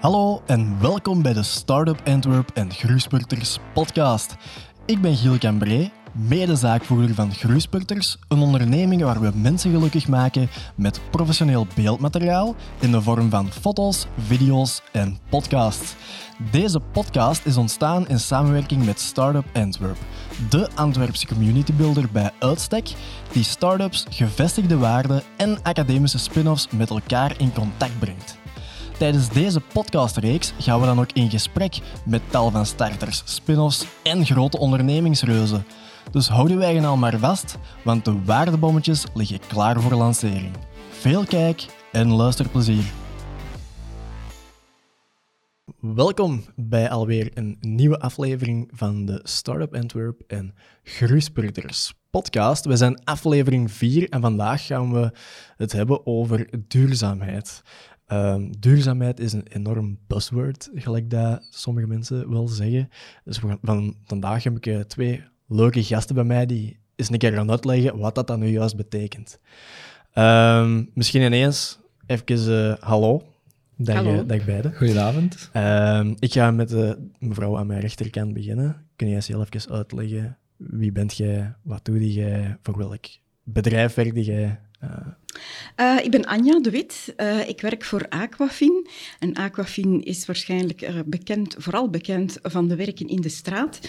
Hallo en welkom bij de Startup Antwerp en Groeispurters podcast. Ik ben Giel Cambré, mede-zaakvoerder van Groeispurters, een onderneming waar we mensen gelukkig maken met professioneel beeldmateriaal in de vorm van foto's, video's en podcasts. Deze podcast is ontstaan in samenwerking met Startup Antwerp, de Antwerpse community builder bij uitstek, die startups, gevestigde waarden en academische spin-offs met elkaar in contact brengt. Tijdens deze podcastreeks gaan we dan ook in gesprek met tal van starters, spin-offs en grote ondernemingsreuzen. Dus hou je eigen al maar vast, want de waardebommetjes liggen klaar voor lancering. Veel kijk en luisterplezier. Welkom bij alweer een nieuwe aflevering van de Startup Antwerp en Groeispurters podcast. We zijn aflevering 4 en vandaag gaan we het hebben over duurzaamheid. Um, duurzaamheid is een enorm buzzword, gelijk dat sommige mensen wel zeggen. Dus van, vandaag heb ik uh, twee leuke gasten bij mij die eens een keer gaan uitleggen wat dat dan nu juist betekent. Um, misschien ineens even uh, hallo. Dag, hallo. dag beiden. Goedenavond. Um, ik ga met de mevrouw aan mijn rechterkant beginnen. Kun jij zelf even uitleggen wie bent jij, wat doe jij, voor welk bedrijf werk jij? Uh, uh, ik ben Anja de Wit. Uh, ik werk voor Aquafin. En Aquafin is waarschijnlijk uh, bekend, vooral bekend van de werken in de straat.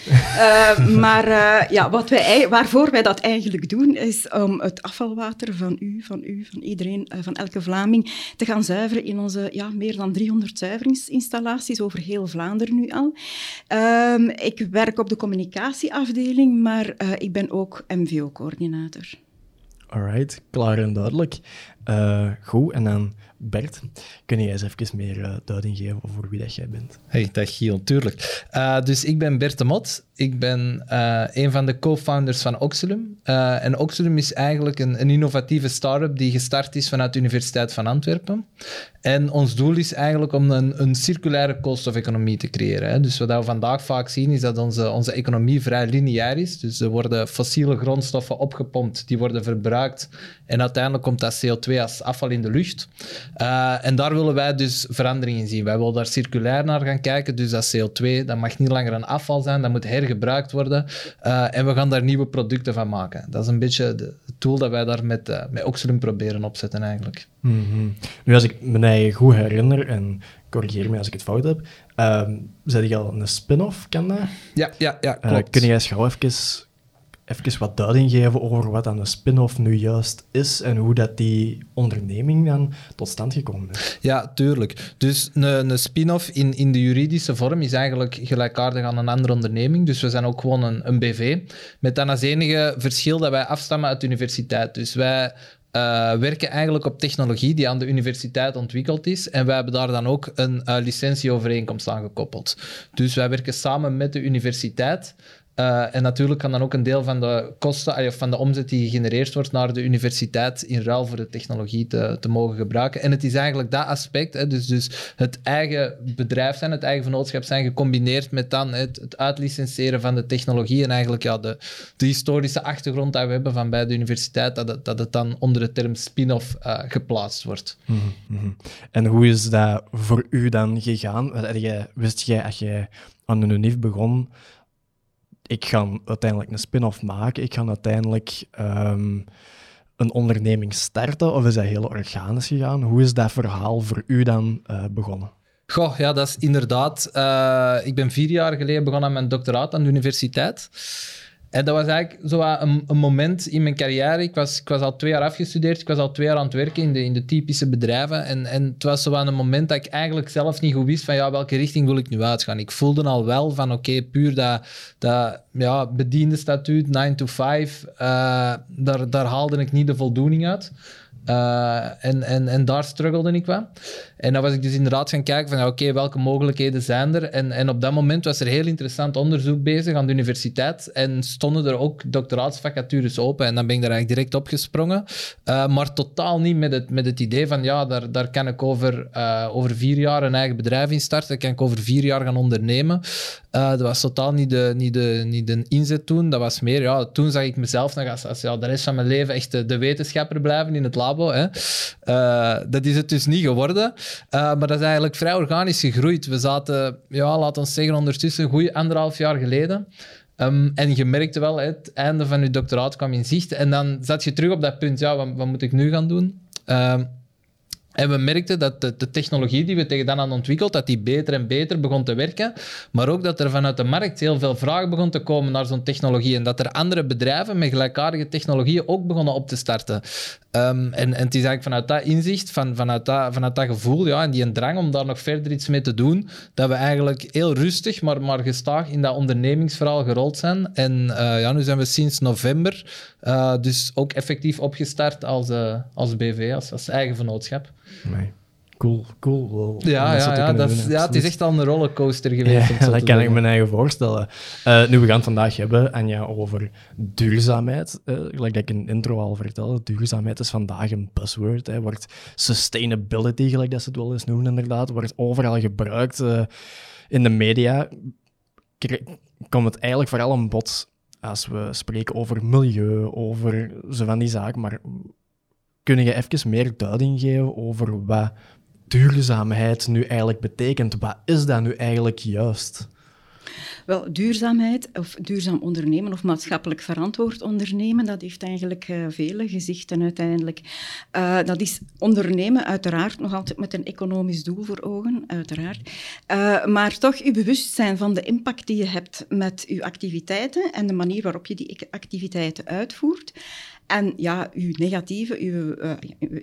maar ja, wat wij, waarvoor wij dat eigenlijk doen, is om het afvalwater van u, van u, van iedereen, van elke Vlaming, te gaan zuiveren in onze ja, meer dan 300 zuiveringsinstallaties over heel Vlaanderen nu al. Ehm, ik werk op de communicatieafdeling, maar ik ben ook MVO-coördinator. Alright, klaar en duidelijk. Uh, goed, en dan Bert, kun je eens even meer uh, duiding geven over wie dat jij bent? Hey, dag Giel, tuurlijk. Uh, dus ik ben Bert de Mot. Ik ben een van de co-founders van Oxylum. en Oxylum is eigenlijk een, een innovatieve start-up die gestart is vanuit de Universiteit van Antwerpen. En ons doel is eigenlijk om een, een circulaire koolstofeconomie te creëren. Hè. Dus wat we vandaag vaak zien is dat onze, onze economie vrij lineair is. Dus er worden fossiele grondstoffen opgepompt, die worden verbruikt en uiteindelijk komt dat CO2 als afval in de lucht. Uh, en daar willen wij dus verandering in zien. Wij willen daar circulair naar gaan kijken. Dus dat CO2 dat mag niet langer een afval zijn, dat moet hergebruikt worden. Uh, en we gaan daar nieuwe producten van maken. Dat is een beetje de tool dat wij daar met, uh, met Oxylum proberen opzetten eigenlijk. Mm -hmm. Nu, als ik me eigen goed herinner, en corrigeer me als ik het fout heb, uh, zet je al een spin-off, kan dat? Ja, ja, ja klopt. kun jij gauw even even wat duiding geven over wat een spin-off nu juist is en hoe dat die onderneming dan tot stand gekomen is? Ja, tuurlijk. Dus een, een spin-off in, in de juridische vorm is eigenlijk gelijkaardig aan een andere onderneming. Dus we zijn ook gewoon een, een BV. Met dan als enige verschil dat wij afstammen uit de universiteit. Dus wij uh, werken eigenlijk op technologie die aan de universiteit ontwikkeld is. En wij hebben daar dan ook een uh, licentieovereenkomst aan gekoppeld. Dus wij werken samen met de universiteit. Uh, en natuurlijk kan dan ook een deel van de kosten, of van de omzet die gegenereerd wordt naar de universiteit in ruil voor de technologie te, te mogen gebruiken. En het is eigenlijk dat aspect, hè, dus, dus het eigen bedrijf zijn, het eigen vennootschap zijn, gecombineerd met dan het, het uitlicenseren van de technologie en eigenlijk ja, de, de historische achtergrond die we hebben van bij de universiteit, dat het, dat het dan onder de term spin-off uh, geplaatst wordt. Mm -hmm. En hoe is dat voor u dan gegaan? Wist jij, als jij aan de UNIF begon, ik ga uiteindelijk een spin-off maken. Ik ga uiteindelijk um, een onderneming starten. Of is dat heel organisch gegaan? Hoe is dat verhaal voor u dan uh, begonnen? Goh, ja, dat is inderdaad. Uh, ik ben vier jaar geleden begonnen aan mijn doctoraat aan de universiteit. En dat was eigenlijk zo een, een, moment in mijn carrière. Ik was, ik was al twee jaar afgestudeerd. Ik was al twee jaar aan het werken in de, in de typische bedrijven. En, en het was zo een moment dat ik eigenlijk zelf niet goed wist van ja, welke richting wil ik nu uitgaan. Ik voelde al wel van oké, puur dat, dat ja, bediende statuut, 9 to 5, uh, eh, daar, daar haalde ik niet de voldoening uit. Uh, en, en, en daar struggelde ik wel. En dan was ik dus inderdaad gaan kijken van, oké, welke mogelijkheden zijn er? En, en op dat moment was er heel interessant onderzoek bezig aan de universiteit en stonden er ook doctoraatsvacatures open. En dan ben ik daar eigenlijk direct opgesprongen. Uh, maar totaal niet met het, met het idee van, ja, daar, daar kan ik over, uh, over vier jaar een eigen bedrijf in starten. Kan ik over vier jaar gaan ondernemen. Dat was totaal niet de, niet, de, niet de inzet toen. Dat was meer, ja, toen zag ik mezelf nog als, als ja, de rest van mijn leven echt de, wetenschapper blijven in het lab labo. Hè. Uh, dat is het dus niet geworden. Uh, maar dat is eigenlijk vrij organisch gegroeid. We zaten, ja, laten we zeggen, ondertussen een goede anderhalf jaar geleden. Um, en je merkte wel, het einde van je doctoraat kwam in zicht. En dan zat je terug op dat punt, ja, wat, wat moet ik nu gaan doen? En we merkten dat de, de, technologie die we tegen dan hadden ontwikkeld, dat die beter en beter begon te werken. Maar ook dat er vanuit de markt heel veel vraag begon te komen naar zo'n technologie. En dat er andere bedrijven met gelijkaardige technologieën ook begonnen op te starten. Um, en, en het is eigenlijk vanuit dat inzicht, van, vanuit, dat, vanuit dat gevoel ja, en die drang om daar nog verder iets mee te doen, dat we eigenlijk heel rustig, maar, maar gestaag in dat ondernemingsverhaal gerold zijn. En uh, ja, nu zijn we sinds november uh, dus ook effectief opgestart als, uh, als BV, als, als eigen vennootschap. Nee. Cool, cool. ja, ja, ja, dat is, ja, het is echt al een rollercoaster geweest. Ja, dat kan ik me eigen voorstellen. Uh, nu, we gaan het vandaag hebben, Anja, over duurzaamheid. Uh, gelijk dat ik in de intro al vertelde, duurzaamheid is vandaag een buzzword. Hè. Wordt sustainability, gelijk dat ze het wel eens noemen inderdaad, wordt overal gebruikt. Uh, in de media komt het eigenlijk vooral een bod als we spreken over milieu, over zo van die zaken, maar kun je even meer duiding geven over wat duurzaamheid nu eigenlijk betekent? Wat is dat nu eigenlijk juist? Wel, duurzaamheid of duurzaam ondernemen of maatschappelijk verantwoord ondernemen, dat heeft eigenlijk uh, vele gezichten uiteindelijk. Uh, dat is ondernemen uiteraard nog altijd met een economisch doel voor ogen, uiteraard. Uh, maar toch je bewustzijn van de impact die je hebt met je activiteiten en de manier waarop je die activiteiten uitvoert. En ja, uw negatieve, uw, uh,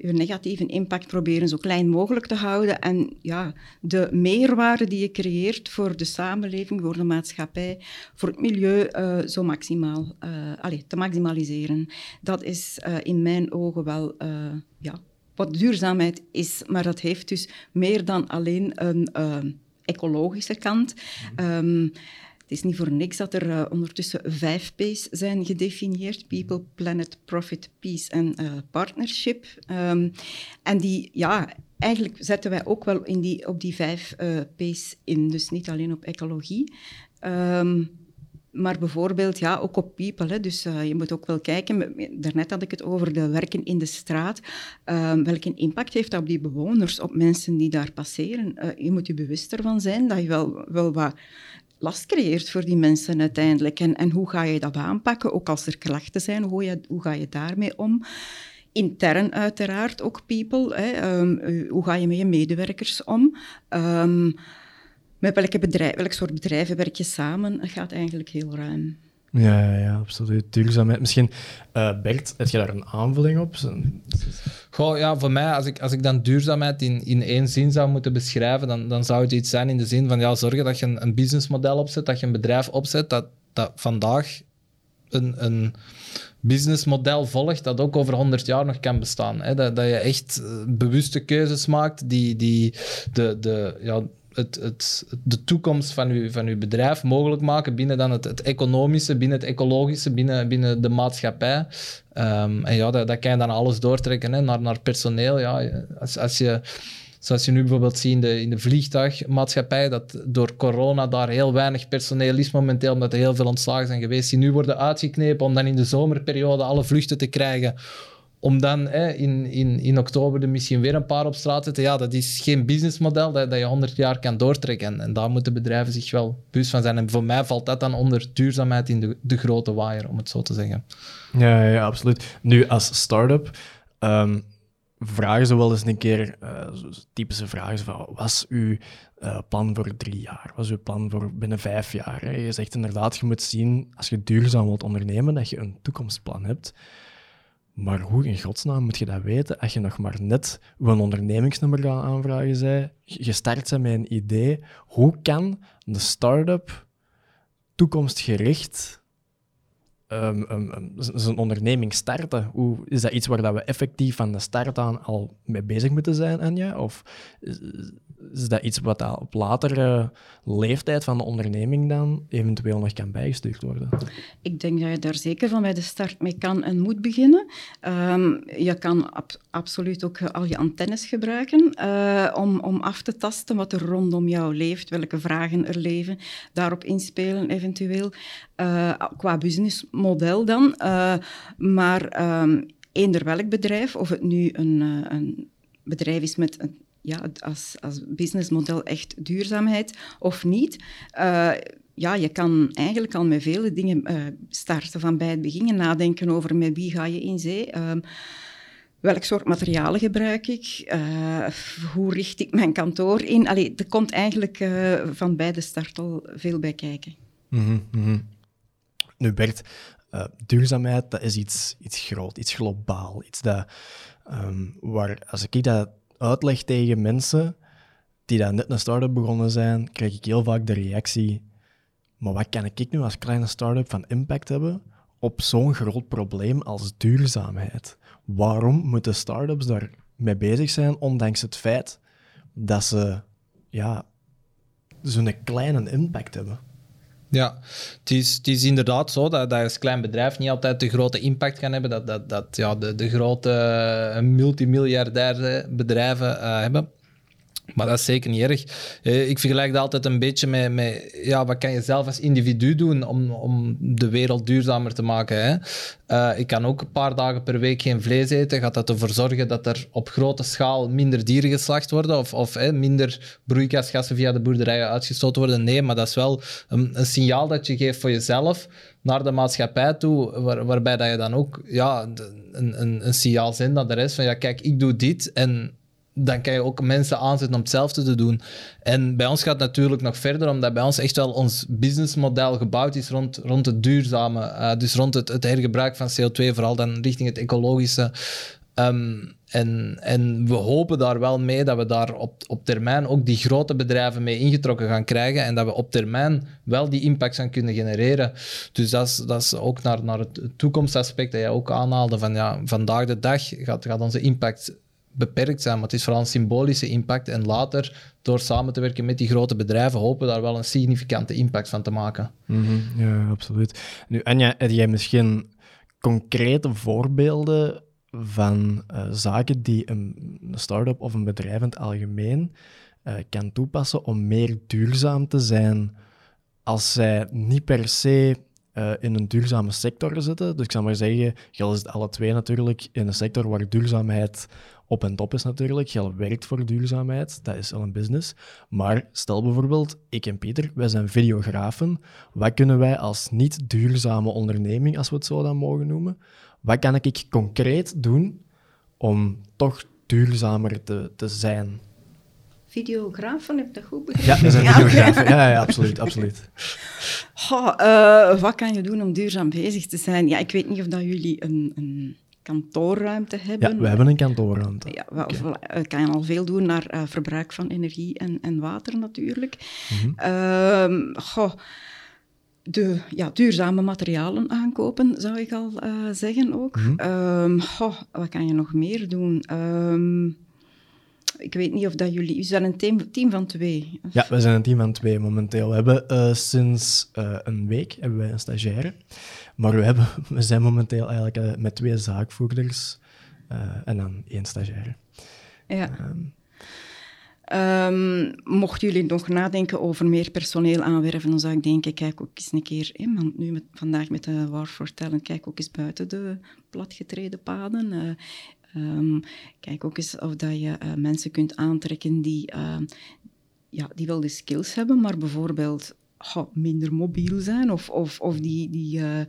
uw negatieve impact proberen zo klein mogelijk te houden. En ja, de meerwaarde die je creëert voor de samenleving, voor de maatschappij, voor het milieu, uh, zo maximaal uh, allez, te maximaliseren. Dat is in mijn ogen wel ja, wat duurzaamheid is. Maar dat heeft dus meer dan alleen een ecologische kant. Um, het is niet voor niks dat er uh, ondertussen vijf P's zijn gedefinieerd: People, Planet, Profit, Peace en uh, Partnership. Um, en die, ja, eigenlijk zetten wij ook wel in die, op die vijf uh, P's in, dus niet alleen op ecologie. Um, maar bijvoorbeeld ja, ook op people. Hè. Dus je moet ook wel kijken. Daarnet had ik het over de werken in de straat. Uh, welke impact heeft dat op die bewoners, op mensen die daar passeren? Je moet je bewust ervan zijn dat je wel, wel wat last creëert voor die mensen uiteindelijk. En, en hoe ga je dat aanpakken? Ook als er klachten zijn, hoe, je, hoe ga je daarmee om? Intern uiteraard ook people. Hè. Um, hoe ga je met je medewerkers om? Um, met welke bedrijf, welk soort bedrijven werk je samen? Dat gaat eigenlijk heel ruim. Ja, ja, absoluut. Duurzaamheid. Misschien, uh, Bert, heb je daar een aanvulling op? Goh, ja, voor mij, als ik, als ik dan duurzaamheid in, in één zin zou moeten beschrijven, dan, dan zou het iets zijn in de zin van ja, zorgen dat je een, een businessmodel opzet, dat je een bedrijf opzet dat, dat vandaag een, een businessmodel volgt dat ook over 100 jaar nog kan bestaan. Hè? Dat, dat je echt eh, bewuste keuzes maakt die, die de, de, ja, het, het, de toekomst van uw, van uw bedrijf mogelijk maken binnen dan het, het economische, binnen het ecologische, binnen, binnen de maatschappij. Um, en ja, dat, dat kan je dan alles doortrekken hè, naar, naar personeel. Ja. Als, als je, zoals je nu bijvoorbeeld ziet in de, in de vliegtuigmaatschappij, dat door corona daar heel weinig personeel is momenteel, omdat er heel veel ontslagen zijn geweest, die nu worden uitgeknepen om dan in de zomerperiode alle vluchten te krijgen om dan in, in, in oktober er misschien weer een paar op straat te zetten, ja, dat is geen businessmodel dat, dat je 100 jaar kan doortrekken. En, en, daar moeten bedrijven zich wel bewust van zijn. En voor mij valt dat dan onder duurzaamheid in de, de grote waaier, om het zo te zeggen. Ja, ja absoluut. Nu, als start-up um, vragen ze wel eens een keer uh, typische vragen van, wat is uw uh, plan voor drie jaar? Wat is uw plan voor binnen vijf jaar? Je zegt inderdaad, je moet zien, als je duurzaam wilt ondernemen, dat je een toekomstplan hebt. Maar hoe in godsnaam moet je dat weten als je nog maar net een ondernemingsnummer gaat aanvragen zij, je start met een idee. Hoe kan de start-up toekomstgericht um, zijn onderneming starten? Hoe, is dat iets waar dat we effectief van de start aan al mee bezig moeten zijn, Anja? Of is dat iets wat op latere leeftijd van de onderneming dan eventueel nog kan bijgestuurd worden? Ik denk dat je daar zeker van bij de start mee kan en moet beginnen. Je kan absoluut ook al je antennes gebruiken uh, om, om af te tasten wat er rondom jou leeft, welke vragen er leven, daarop inspelen eventueel, uh, qua businessmodel dan. Uh, maar... Um, eender welk bedrijf, of het nu een, eh, een bedrijf is met een, ja, als, als businessmodel echt duurzaamheid of niet. Uh, ja, je kan eigenlijk al met vele dingen starten. Van bij het begin nadenken over met wie ga je in zee. Um, welk soort materialen gebruik ik? Hoe richt ik mijn kantoor in? Allee, er komt eigenlijk van bij de start al veel bij kijken. Mm. Nu Bert, uh, duurzaamheid dat is iets, iets groot, iets globaal. Iets dat, um, waar, als ik dat uitleg tegen mensen die dat net een start-up begonnen zijn, krijg ik heel vaak de reactie maar wat kan ik nu als kleine start-up van impact hebben op zo'n groot probleem als duurzaamheid? Waarom moeten start-ups daar mee bezig zijn, ondanks het feit dat ze ja, zo'n kleine impact hebben? Ja, het is, het is inderdaad zo dat, dat als klein bedrijf niet altijd de grote impact kan hebben dat, dat, dat ja, de, de grote multimiljardaire bedrijven uh, hebben. Maar dat is zeker niet erg. Eh, ik vergelijk dat altijd een beetje met, met ja, wat kan je zelf als individu doen om, om de wereld duurzamer te maken. Hè? Uh, ik kan ook een paar dagen per week geen vlees eten. Gaat dat ervoor zorgen dat er op grote schaal minder dieren geslacht worden of, of hè, minder broeikasgassen via de boerderijen uitgestoten worden? Nee, maar dat is wel een, een signaal dat je geeft voor jezelf naar de maatschappij toe, waar, waarbij dat je dan ook ja, een, een, een signaal zendt naar de rest van ja, kijk, ik doe dit en dan kan je ook mensen aanzetten om hetzelfde te doen. En bij ons gaat het natuurlijk nog verder, omdat bij ons echt wel ons businessmodel gebouwd is rond, rond het duurzame. Uh, dus rond het, het hergebruik van CO2, vooral dan richting het ecologische. Um, en, en we hopen daar wel mee dat we daar op, op termijn ook die grote bedrijven mee ingetrokken gaan krijgen en dat we op termijn wel die impact gaan kunnen genereren. Dus dat is, dat is ook naar, naar het toekomstaspect dat jij ook aanhaalde van ja, vandaag de dag gaat, gaat onze impact beperkt zijn, maar het is vooral een symbolische impact. En later, door samen te werken met die grote bedrijven, hopen we daar wel een significante impact van te maken. -hmm. Ja, absoluut. Nu, Anja, heb jij misschien concrete voorbeelden van uh, zaken die een, start-up of een bedrijf in het algemeen uh, kan toepassen om meer duurzaam te zijn als zij niet per se uh, in een duurzame sector zitten. Dus ik zou maar zeggen, is het alle twee natuurlijk in een sector waar duurzaamheid op en top is natuurlijk. Gel werkt voor duurzaamheid, dat is al een business. Maar stel bijvoorbeeld, ik en Pieter, wij zijn videografen. Wat kunnen wij als niet duurzame onderneming, als we het zo dan mogen noemen, wat kan ik concreet doen om toch duurzamer te, te zijn? Videografen, heb ik dat goed begrepen? Ja, we zijn videografen. Ja, ja, absoluut. absoluut. Oh, uh, wat kan je doen om duurzaam bezig te zijn? Ja, ik weet niet of dat jullie een, een kantoorruimte hebben. Ja, we hebben een kantoorruimte. Ja, wel, okay. kan je al veel doen naar uh, verbruik van energie en, en water natuurlijk. Mm -hmm. uh, goh, de ja, duurzame materialen aankopen, zou ik al uh, zeggen ook. Mm -hmm. goh, wat kan je nog meer doen? Ik weet niet of dat jullie... U zijn een team, team van twee. Ja, we zijn een team van twee momenteel. We hebben uh, sinds uh, een week hebben wij een stagiaire. Maar we, hebben, we zijn momenteel eigenlijk uh, met twee zaakvoerders en dan één stagiaire. Ja. Um, Um, mochten jullie nog nadenken over meer personeel aanwerven, dan zou ik denken, kijk ook eens een keer, hè, want nu met, vandaag met de War for Talent, kijk ook eens buiten de platgetreden paden. Uh, Um, kijk ook eens of dat je uh, mensen kunt aantrekken die, uh, ja, die wel de skills hebben, maar bijvoorbeeld oh, minder mobiel zijn of, of, of die, die uh,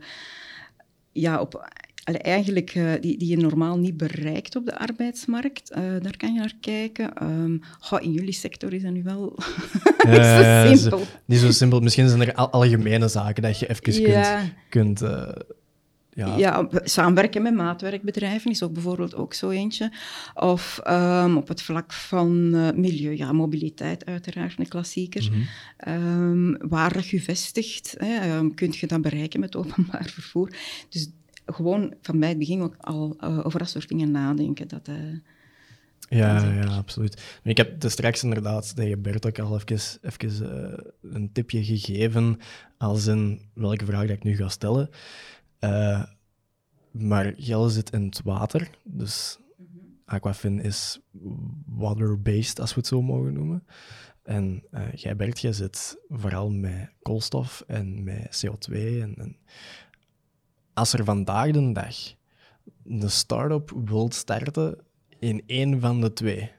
ja, op, eigenlijk die, die je normaal niet bereikt op de arbeidsmarkt. daar kan je naar kijken. Um, oh, in jullie sector is dat nu wel ja, zo simpel. Niet zo simpel. Misschien zijn er algemene zaken dat je even ja. kunt... kunt ja. ja, samenwerken met maatwerkbedrijven is ook bijvoorbeeld ook zo eentje. Of um, op het vlak van uh, milieu, ja, mobiliteit uiteraard, een klassieker. Mm -hmm. um, waar je vestigt, hè, um, kun je dat bereiken met openbaar vervoer. Dus gewoon van bij het begin ook al uh, over dat soort dingen nadenken. Dat, uh, ja, ja, absoluut. Ik heb dus straks inderdaad tegen Bert ook al even, even uh, een tipje gegeven als in welke vraag dat ik nu ga stellen. Uh, maar gel zit in het water, dus Aquafin is water-based, als we het zo mogen noemen. En uh, jij, Bert, jij zit vooral met koolstof en met CO2. En, en, als er vandaag de dag een start-up wilt starten in één van de twee.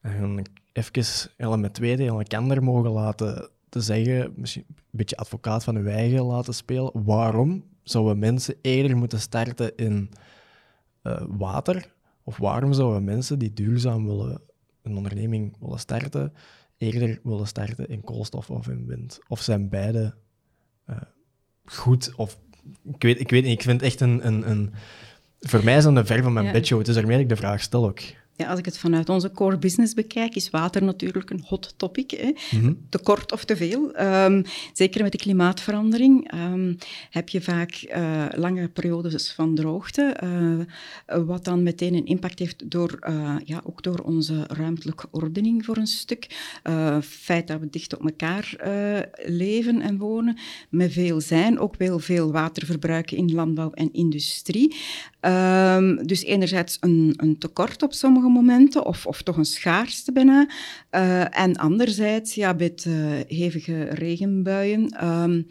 En even hele met tweede en elkaar mogen laten te zeggen, misschien een beetje advocaat van uw eigen laten spelen. Waarom zouden mensen eerder moeten starten in eh, water? Of waarom zouden mensen die duurzaam willen een onderneming willen starten, eerder willen starten in koolstof of in wind? Of zijn beide uh, goed? Of, ik, weet, ik weet niet, ik vind echt een, een, een... Voor mij is dat een ver van mijn ja. bedshow. Het is ermee dat ik de vraag stel ook. Ja, als ik het vanuit onze core business bekijk, is water natuurlijk een hot topic. Hè? Mm Te kort of te veel. Um, zeker met de klimaatverandering um, heb je vaak uh, lange periodes van droogte, uh, wat dan meteen een impact heeft door, uh, ja, ook door onze ruimtelijke ordening voor een stuk. Het feit dat we dicht op elkaar leven en wonen, met veel zijn, ook wel veel water verbruiken in landbouw en industrie. Um, dus enerzijds een, een tekort op sommige momenten, of, of toch een schaarste bijna. Uh, en anderzijds, ja, met uh, hevige regenbuien. Um,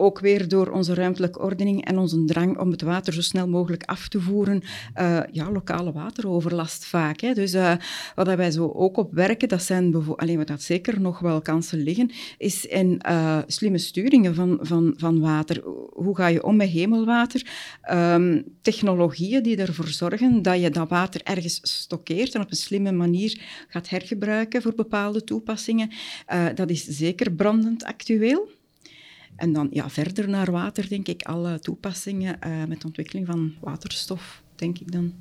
ook weer door onze ruimtelijke ordening en onze drang om het water zo snel mogelijk af te voeren, uh, ja, lokale wateroverlast vaak. Hè. Dus uh, wat wij zo ook op werken, dat zijn alleen wat dat zeker nog wel kansen liggen, is in uh, slimme sturingen van, van, van water. Hoe ga je om met hemelwater? Um, technologieën die ervoor zorgen dat je dat water ergens stockeert en op een slimme manier gaat hergebruiken voor bepaalde toepassingen. dat is zeker brandend actueel. En dan ja, verder naar water, denk ik, alle toepassingen uh, met de ontwikkeling van waterstof, denk ik dan.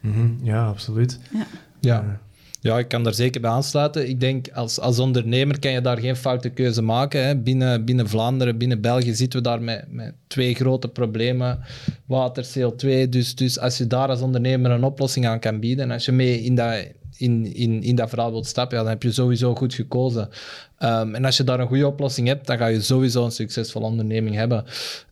Mm -hmm, ja, absoluut. Ja. ja. Ja, ik kan daar zeker bij aansluiten. Ik denk als, als ondernemer kan je daar geen foute keuze maken. Hè. Binnen, binnen Vlaanderen, binnen België zitten we daar met, met twee grote problemen: water, CO2. Dus, dus als je daar als ondernemer een oplossing aan kan bieden, en als je mee in dat, in, in, in dat verhaal wilt stappen, ja, dan heb je sowieso goed gekozen. Um, en als je daar een goede oplossing hebt, dan ga je sowieso een succesvolle onderneming hebben.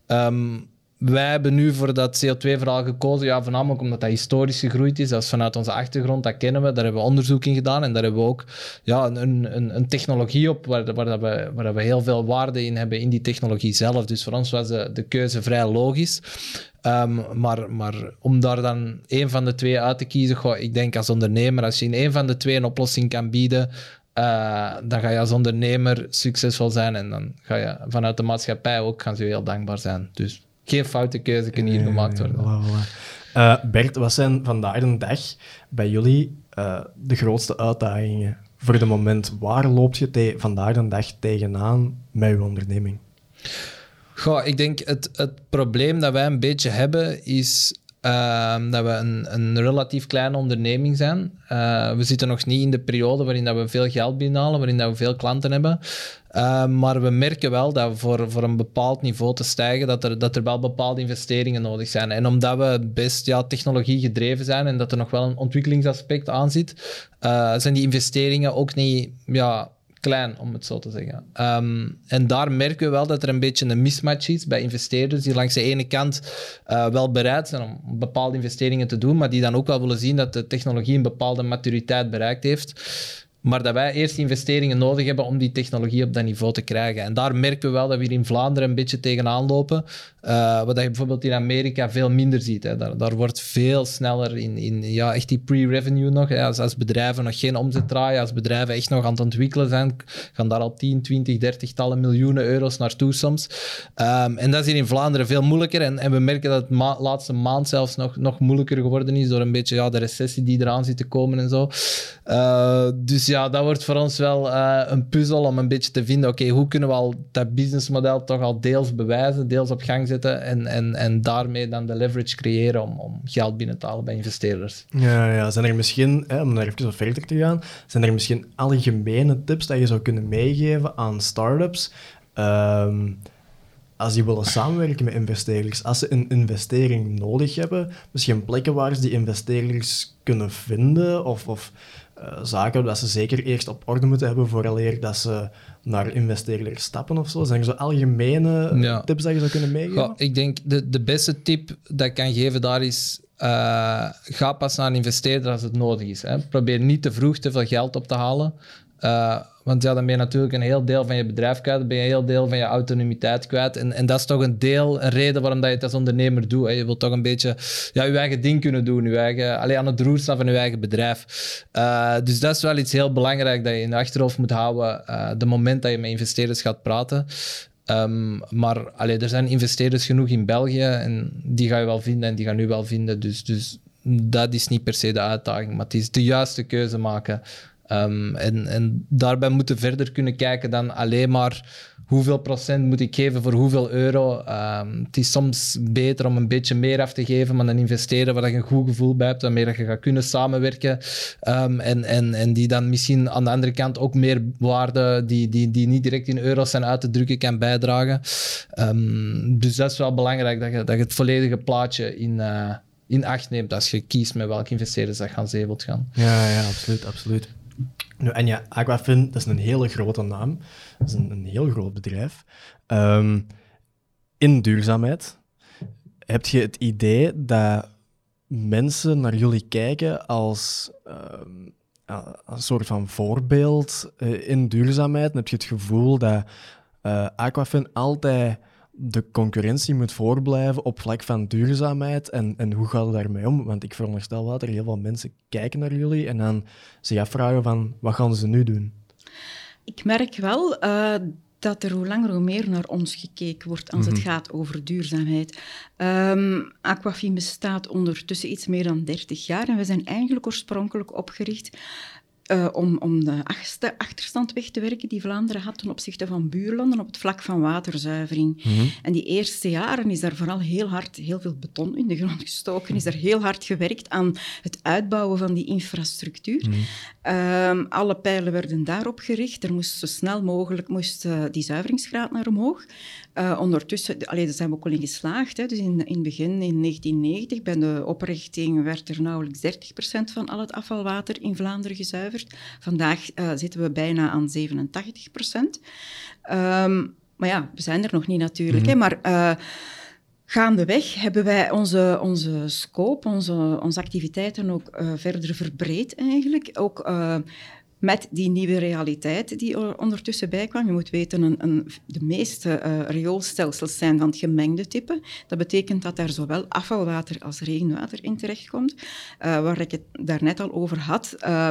Um, wij hebben nu voor dat CO2-verhaal gekozen, ja, voornamelijk omdat dat historisch gegroeid is. Dat is vanuit onze achtergrond, dat kennen we. Daar hebben we onderzoek in gedaan en daar hebben we ook ja, een, een, een technologie op waar, waar, dat we, waar dat we heel veel waarde in hebben in die technologie zelf. Dus voor ons was de, de keuze vrij logisch. Um, maar, maar om daar dan één van de twee uit te kiezen, goh, ik denk als ondernemer, als je in één van de twee een oplossing kan bieden, uh, dan ga je als ondernemer succesvol zijn en dan ga je vanuit de maatschappij ook gaan ze heel dankbaar zijn. Dus geen foute keuze kunnen hier gemaakt worden. Voilà, voilà. Uh, Bert, wat zijn vandaag de dag bij jullie uh, de grootste uitdagingen voor de moment? Waar loop je vandaag de dag tegenaan met je onderneming? Goh, ik denk het, het probleem dat wij een beetje hebben is uh, dat we een, een, relatief kleine onderneming zijn. Uh, we zitten nog niet in de periode waarin dat we veel geld binnenhalen, waarin dat we veel klanten hebben. Uh, maar we merken wel dat voor, voor een bepaald niveau te stijgen, dat er, dat er wel bepaalde investeringen nodig zijn. En omdat we best ja, technologie gedreven zijn en dat er nog wel een ontwikkelingsaspect aan zit, uh, zijn die investeringen ook niet ja, klein, om het zo te zeggen. Um, en daar merken we wel dat er een beetje een mismatch is bij investeerders die langs de ene kant uh, wel bereid zijn om bepaalde investeringen te doen, maar die dan ook wel willen zien dat de technologie een bepaalde maturiteit bereikt heeft. Maar dat wij eerst investeringen nodig hebben om die technologie op dat niveau te krijgen. En daar merken we wel dat we hier in Vlaanderen een beetje tegenaan lopen. Uh, wat je bijvoorbeeld in Amerika veel minder ziet. Hè. Daar, daar wordt veel sneller in, in ja, echt die pre-revenue nog. Als, bedrijven nog geen omzet draaien, als bedrijven echt nog aan het ontwikkelen zijn, gaan daar al 10, 20, 30 tallen miljoenen euro's naartoe soms. Um, en dat is hier in Vlaanderen veel moeilijker. En, en we merken dat het ma laatste maand zelfs nog, nog moeilijker geworden is door een beetje ja, de recessie die eraan zit te komen en zo. Uh, dus ja, dat wordt voor ons wel uh, een puzzel om een beetje te vinden, oké, hoe kunnen we al dat businessmodel toch al deels bewijzen, deels op gang en, en, en daarmee dan de leverage creëren om, om geld binnen te halen bij investeerders. Ja, ja. zijn er misschien, hè, om daar even verder te gaan, zijn er misschien algemene tips dat je zou kunnen meegeven aan startups um, als die willen samenwerken met investeerders, als ze een investering nodig hebben, misschien plekken waar ze die investeerders kunnen vinden of, of uh, zaken dat ze zeker eerst op orde moeten hebben vooraleer dat ze naar investeerders stappen of zo? Zijn er zo algemene tips dat je zou kunnen meegeven? Ja, ik denk de, de beste tip dat ik kan geven daar is uh, ga pas naar een investeerder als het nodig is. Hè. Probeer niet te vroeg te veel geld op te halen. Uh, want ja, dan ben je natuurlijk een heel deel van je bedrijf kwijt, dan ben je een heel deel van je autonomiteit kwijt. En, en dat is toch een deel, een reden waarom dat je het als ondernemer doet. Je wilt toch een beetje ja, je eigen ding kunnen doen, je eigen, alleen aan het roer staan van je eigen bedrijf. Uh, dus dat is wel iets heel belangrijk dat je in je achterhoofd moet houden uh, de moment dat je met investeerders gaat praten. Um, maar allee, er zijn investeerders genoeg in België en die ga je wel vinden en die gaan nu wel vinden. Dus, dus dat is niet per se de uitdaging, maar het is de juiste keuze maken. Um, en, en daarbij moeten we verder kunnen kijken dan alleen maar hoeveel procent moet ik geven voor hoeveel euro. Um, het is soms beter om een beetje meer af te geven, maar dan investeren waar je een goed gevoel bij hebt, waarmee je gaat kunnen samenwerken. Um, en, en, en die dan misschien aan de andere kant ook meer waarde die, die, die niet direct in euro's zijn uit te drukken kan bijdragen. dus dat is wel belangrijk dat je, dat je het volledige plaatje in... Uh, in acht neemt als je kiest met welke investeerders dat gaan zee gaan. Ja, ja, absoluut, absoluut. Nu, en ja, Aquafin, dat is een hele grote naam. Dat is een, een heel groot bedrijf. Um, in duurzaamheid, heb je het idee dat mensen naar jullie kijken als um, een soort van voorbeeld uh, in duurzaamheid? heb je het gevoel dat uh, Aquafin altijd de concurrentie moet voorblijven op vlak van duurzaamheid. En, en hoe gaat het daarmee om? Want ik veronderstel wel dat er heel veel mensen kijken naar jullie en dan zich afvragen van wat gaan ze nu doen? Ik merk wel uh, dat er hoe langer hoe meer naar ons gekeken wordt als het mhm. gaat over duurzaamheid. Um, Aquafin bestaat ondertussen iets meer dan 30 jaar en we zijn eigenlijk oorspronkelijk opgericht uh, om, om de achterstand weg te werken die Vlaanderen had ten opzichte van buurlanden op het vlak van waterzuivering. Mhm. En die eerste jaren is daar vooral heel hard, heel veel beton in de grond gestoken, is er heel hard gewerkt aan het uitbouwen van die infrastructuur. Mhm. Ehm, alle pijlen werden daarop gericht. Er moest zo snel mogelijk moest, uh, die zuiveringsgraad naar omhoog. Uh, ondertussen, allee, daar zijn we ook al in geslaagd. Hè. Dus in, in het begin, in 1990, bij de oprichting, werd er nauwelijks 30% van al het afvalwater in Vlaanderen gezuiverd. Vandaag uh, zitten we bijna aan 87%. Um, ehm, maar ja, we zijn er nog niet natuurlijk. hè, mhm. maar uh, gaandeweg hebben wij onze, onze scope, onze, onze activiteiten ook verder verbreed eigenlijk. Ook met die nieuwe realiteit die ondertussen bijkwam. Je moet weten, een, een, de meeste uh, rioolstelsels zijn van het gemengde type. Dat betekent dat daar zowel afvalwater als regenwater in terechtkomt. Uh, waar ik het daarnet al over had. Uh,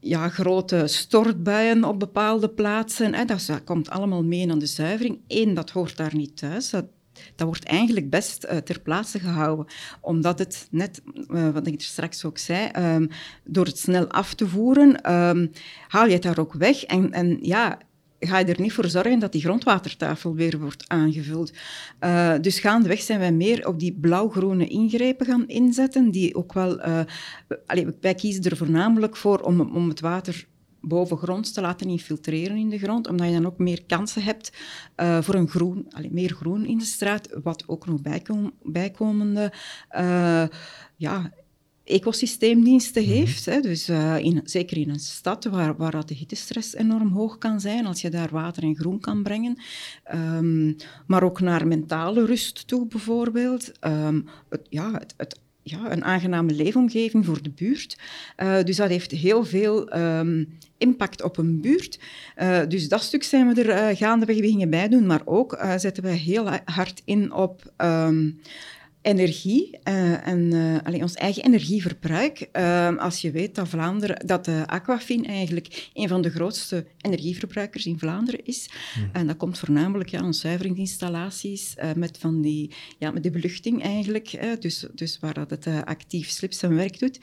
ja, grote stortbuien op bepaalde plaatsen. Dat, komt allemaal mee aan de zuivering. Eén, dat hoort daar niet thuis. Dat wordt eigenlijk best uh, ter plaatse gehouden. Omdat het net, uh, wat ik er straks ook zei, um, door het snel af te voeren, um, haal je het daar ook weg. En, en ja, ga je er niet voor zorgen dat die grondwatertafel weer wordt aangevuld. Uh, dus gaandeweg zijn wij meer op die blauw-groene ingrepen gaan inzetten, die ook wel... Uh, allez, wij kiezen er voornamelijk voor om, om het water bovengronds te laten infiltreren in de grond, omdat je dan ook meer kansen hebt uh, voor een groen, allez, meer groen in de straat, wat ook nog bijkom, bijkomende uh, ja, ecosysteemdiensten mhm. heeft. Hè. Dus uh, in, zeker in een stad waar, waar de hittestress enorm hoog kan zijn, als je daar water en groen kan brengen. Um, maar ook naar mentale rust toe bijvoorbeeld. Um, het, ja, het, het ja, een aangename leefomgeving voor de buurt. Uh, dus dat heeft heel veel um, impact op een buurt. Uh, dus dat stuk zijn we er uh, gaandeweg bij doen, maar ook zetten we heel hard in op um, energie uh, en uh, allee, ons eigen energieverbruik. Uh, als je weet dat Vlaanderen, dat de Aquafin eigenlijk een van de grootste energieverbruikers in Vlaanderen is. Hmm. En dat komt voornamelijk ja, aan zuiveringsinstallaties met, van die, ja, met de beluchting eigenlijk. dus, dus waar dat het actief slip zijn werk doet.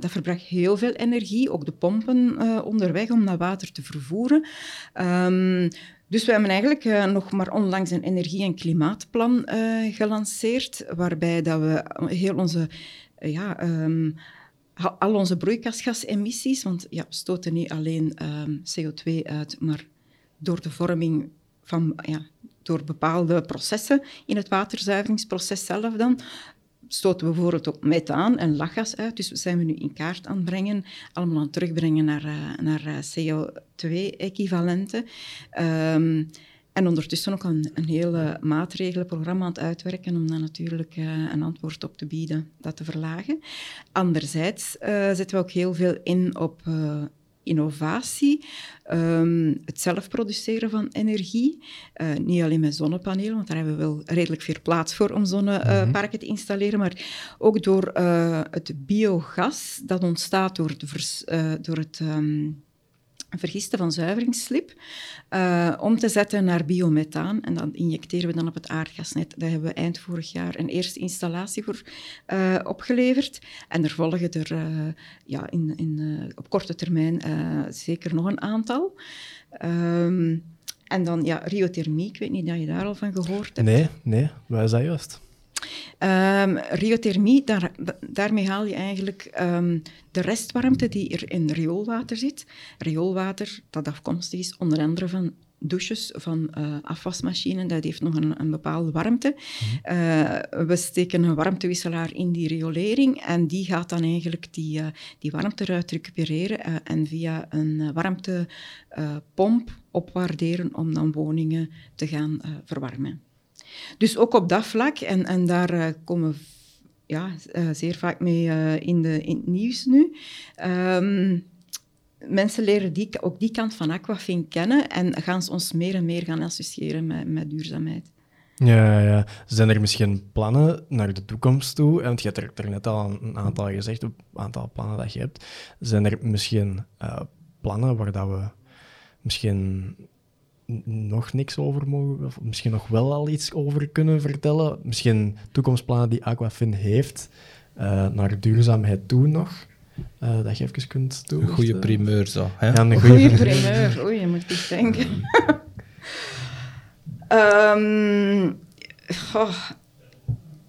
dat verbruikt heel veel energie, ook de pompen onderweg om dat water te vervoeren. Um, dus we hebben eigenlijk uh, nog maar onlangs een energie- en klimaatplan uh, gelanceerd, waarbij dat we heel onze, uh, ja, um, al onze broeikasgasemissies, want ja, we stoten niet alleen um, CO2 uit, maar door de vorming van, ja, door bepaalde processen in het waterzuiveringsproces zelf dan, stoten we bijvoorbeeld ook methaan en lachgas uit. Dus zijn we nu in kaart aan het brengen, allemaal aan het terugbrengen naar, uh, naar uh, CO2-equivalenten. Um, en ondertussen ook een, een hele maatregelenprogramma aan het uitwerken om daar natuurlijk uh, een antwoord op te bieden, dat te verlagen. Anderzijds zetten we ook heel veel in op innovatie, ehm, het zelf produceren van energie. Uh, niet alleen met zonnepanelen, want daar hebben we wel redelijk veel plaats voor om zonneparken uh, te installeren, maar ook door uh, het biogas dat ontstaat door, de door het... Um, vergisten van zuiveringsslip, uh, om te zetten naar biomethaan. En dan injecteren we dan op het aardgasnet. Daar hebben we eind vorig jaar een eerste installatie voor uh, opgeleverd. En er volgen er uh, ja, in, in, op korte termijn zeker nog een aantal. Um, en dan ja, riothermie, ik weet niet of je daar al van gehoord hebt. Nee, nee. Waar is dat juist? Um, daar, daarmee haal je eigenlijk um, de restwarmte die er in rioolwater zit. Rioolwater dat afkomstig is onder andere van douches van uh, afwasmachines, dat heeft nog een, een bepaalde warmte. Uh, we steken een warmtewisselaar in die riolering en die gaat dan eigenlijk die, uh, die warmte eruit recupereren en via een warmtepomp opwaarderen om dan woningen te gaan verwarmen. Dus ook op dat vlak, en, en daar uh, komen ja, uh, zeer vaak mee uh, in, de, in het nieuws nu. Um, mensen leren die, ook die kant van Aquafin kennen en gaan ze ons meer en meer gaan associëren met, met duurzaamheid. Ja, ja, zijn er misschien plannen naar de toekomst toe? Want je hebt er, er net al een aantal gezegd, een aantal plannen dat je hebt. Zijn er misschien plannen waar dat we misschien nog niks over mogen, of misschien nog wel al iets over kunnen vertellen. Misschien toekomstplannen die Aquafin heeft uh, naar duurzaamheid toe nog. Uh, dat je even kunt doen. Een goede primeur zo. Hè? Ja, een goede primeur. Oei, je moet ik denken. um, oh,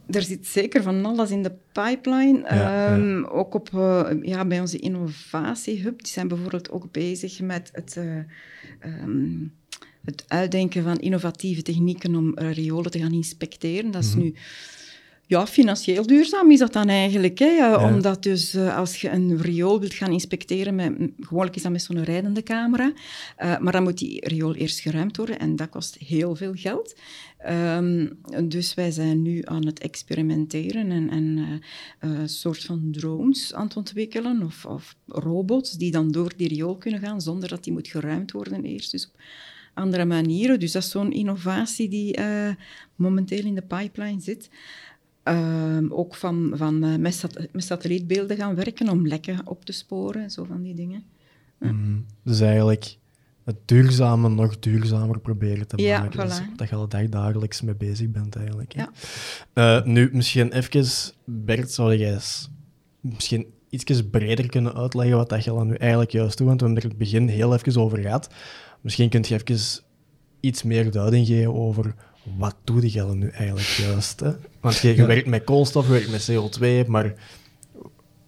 er zit zeker van alles in de pipeline. Ja, um, ja. Ook op, uh, ja, bij onze innovatiehub. Die zijn bijvoorbeeld ook bezig met het... Uh, um, het uitdenken van innovatieve technieken om riolen te gaan inspecteren. Dat is mm -hmm. nu ja, financieel duurzaam is dat dan eigenlijk. Hè? Ja. Omdat dus uh, als je een riool wilt gaan inspecteren, met, gewoonlijk is dat met zo'n rijdende camera, uh, maar dan moet die riool eerst geruimd worden en dat kost heel veel geld. Um, dus wij zijn nu aan het experimenteren en, en uh, een soort van drones aan het ontwikkelen of, of, robots die dan door die riool kunnen gaan zonder dat die moet geruimd worden eerst. Dus andere manieren. Dus dat is zo'n innovatie die uh, momenteel in de pipeline zit. Uh, ook van, van uh, met, sat met, satellietbeelden gaan werken om lekken op te sporen, zo van die dingen. Ja. Mm, dus eigenlijk het duurzame nog duurzamer proberen te ja, maken. Voilà. Dus dat je al dagelijks mee bezig bent eigenlijk. Ja. Uh, nu, misschien even, Bert, zou jij misschien iets breder kunnen uitleggen wat dat je dan nu eigenlijk juist doet, want we hebben er in het begin heel even over gehad. Misschien kunt je even iets meer duiding geven over wat doe je nu eigenlijk juist. Hè? Want je, je werkt met koolstof, je werkt met CO2, maar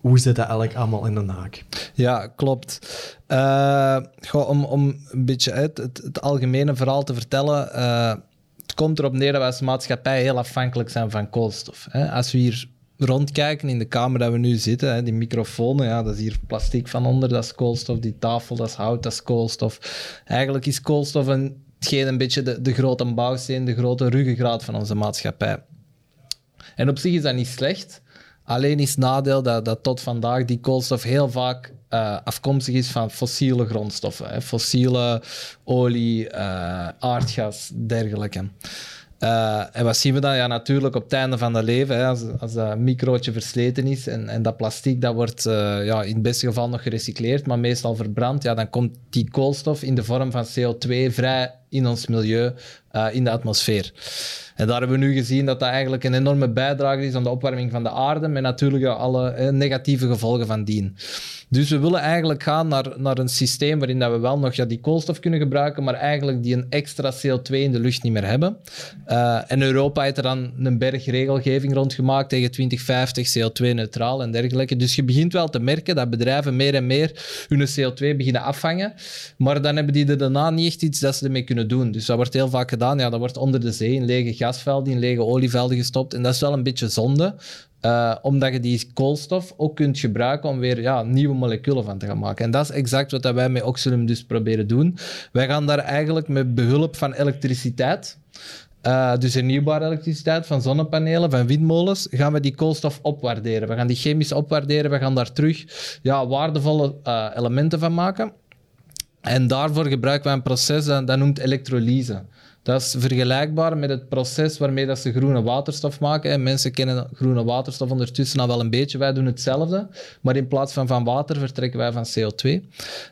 hoe zit dat eigenlijk allemaal in de haak? Ja, klopt. Uh, goh, om, om een beetje uit het, het, algemene verhaal te vertellen. Uh, het komt erop neer dat we als maatschappij heel afhankelijk zijn van koolstof. Hè? Als we hier rondkijken in de kamer dat we nu zitten, hè, die microfoon, ja, dat is hier plastic van onder, dat is koolstof. Die tafel, dat is hout, dat is koolstof. Eigenlijk is koolstof een, hetgeen een beetje de, de grote bouwsteen, de grote ruggengraat van onze maatschappij. En op zich is dat niet slecht. Alleen is het nadeel dat, dat tot vandaag die koolstof heel vaak uh, afkomstig is van fossiele grondstoffen. Hè. Fossiele olie, uh, aardgas, dergelijke. Uh, en wat zien we dan? Ja, natuurlijk op het einde van het leven, hè, als, als dat microotje versleten is en, en dat plastic dat wordt uh, ja, in het beste geval nog gerecycleerd, maar meestal verbrand, ja, dan komt die koolstof in de vorm van CO2 vrij in ons milieu, uh, in de atmosfeer. En daar hebben we nu gezien dat dat eigenlijk een enorme bijdrage is aan de opwarming van de aarde, met natuurlijk alle eh, negatieve gevolgen van dien. Dus we willen eigenlijk gaan naar, naar een systeem waarin dat we wel nog ja, die koolstof kunnen gebruiken, maar eigenlijk die een extra CO2 in de lucht niet meer hebben. Uh, en Europa heeft er dan een berg regelgeving rondgemaakt tegen 2050, CO2-neutraal en dergelijke. Dus je begint wel te merken dat bedrijven meer en meer hun CO2 beginnen afvangen, maar dan hebben die er daarna niet echt iets dat ze ermee kunnen doen. Dus dat wordt heel vaak gedaan. Ja, dat wordt onder de zee in lege gasvelden, in lege olievelden gestopt. En dat is wel een beetje zonde. Uh, omdat je die koolstof ook kunt gebruiken om weer ja, nieuwe moleculen van te gaan maken. En dat is exact wat wij met Oxylum dus proberen doen. Wij gaan daar eigenlijk met behulp van elektriciteit, uh, dus hernieuwbare elektriciteit van zonnepanelen, van windmolens, gaan we die koolstof opwaarderen. We gaan die chemisch opwaarderen, we gaan daar terug ja, waardevolle uh, elementen van maken. En daarvoor gebruiken we een proces dat, dat noemt elektrolyse. Dat is vergelijkbaar met het proces waarmee dat ze groene waterstof maken. En mensen kennen groene waterstof ondertussen al wel een beetje. Wij doen hetzelfde, maar in plaats van van water vertrekken wij van CO2.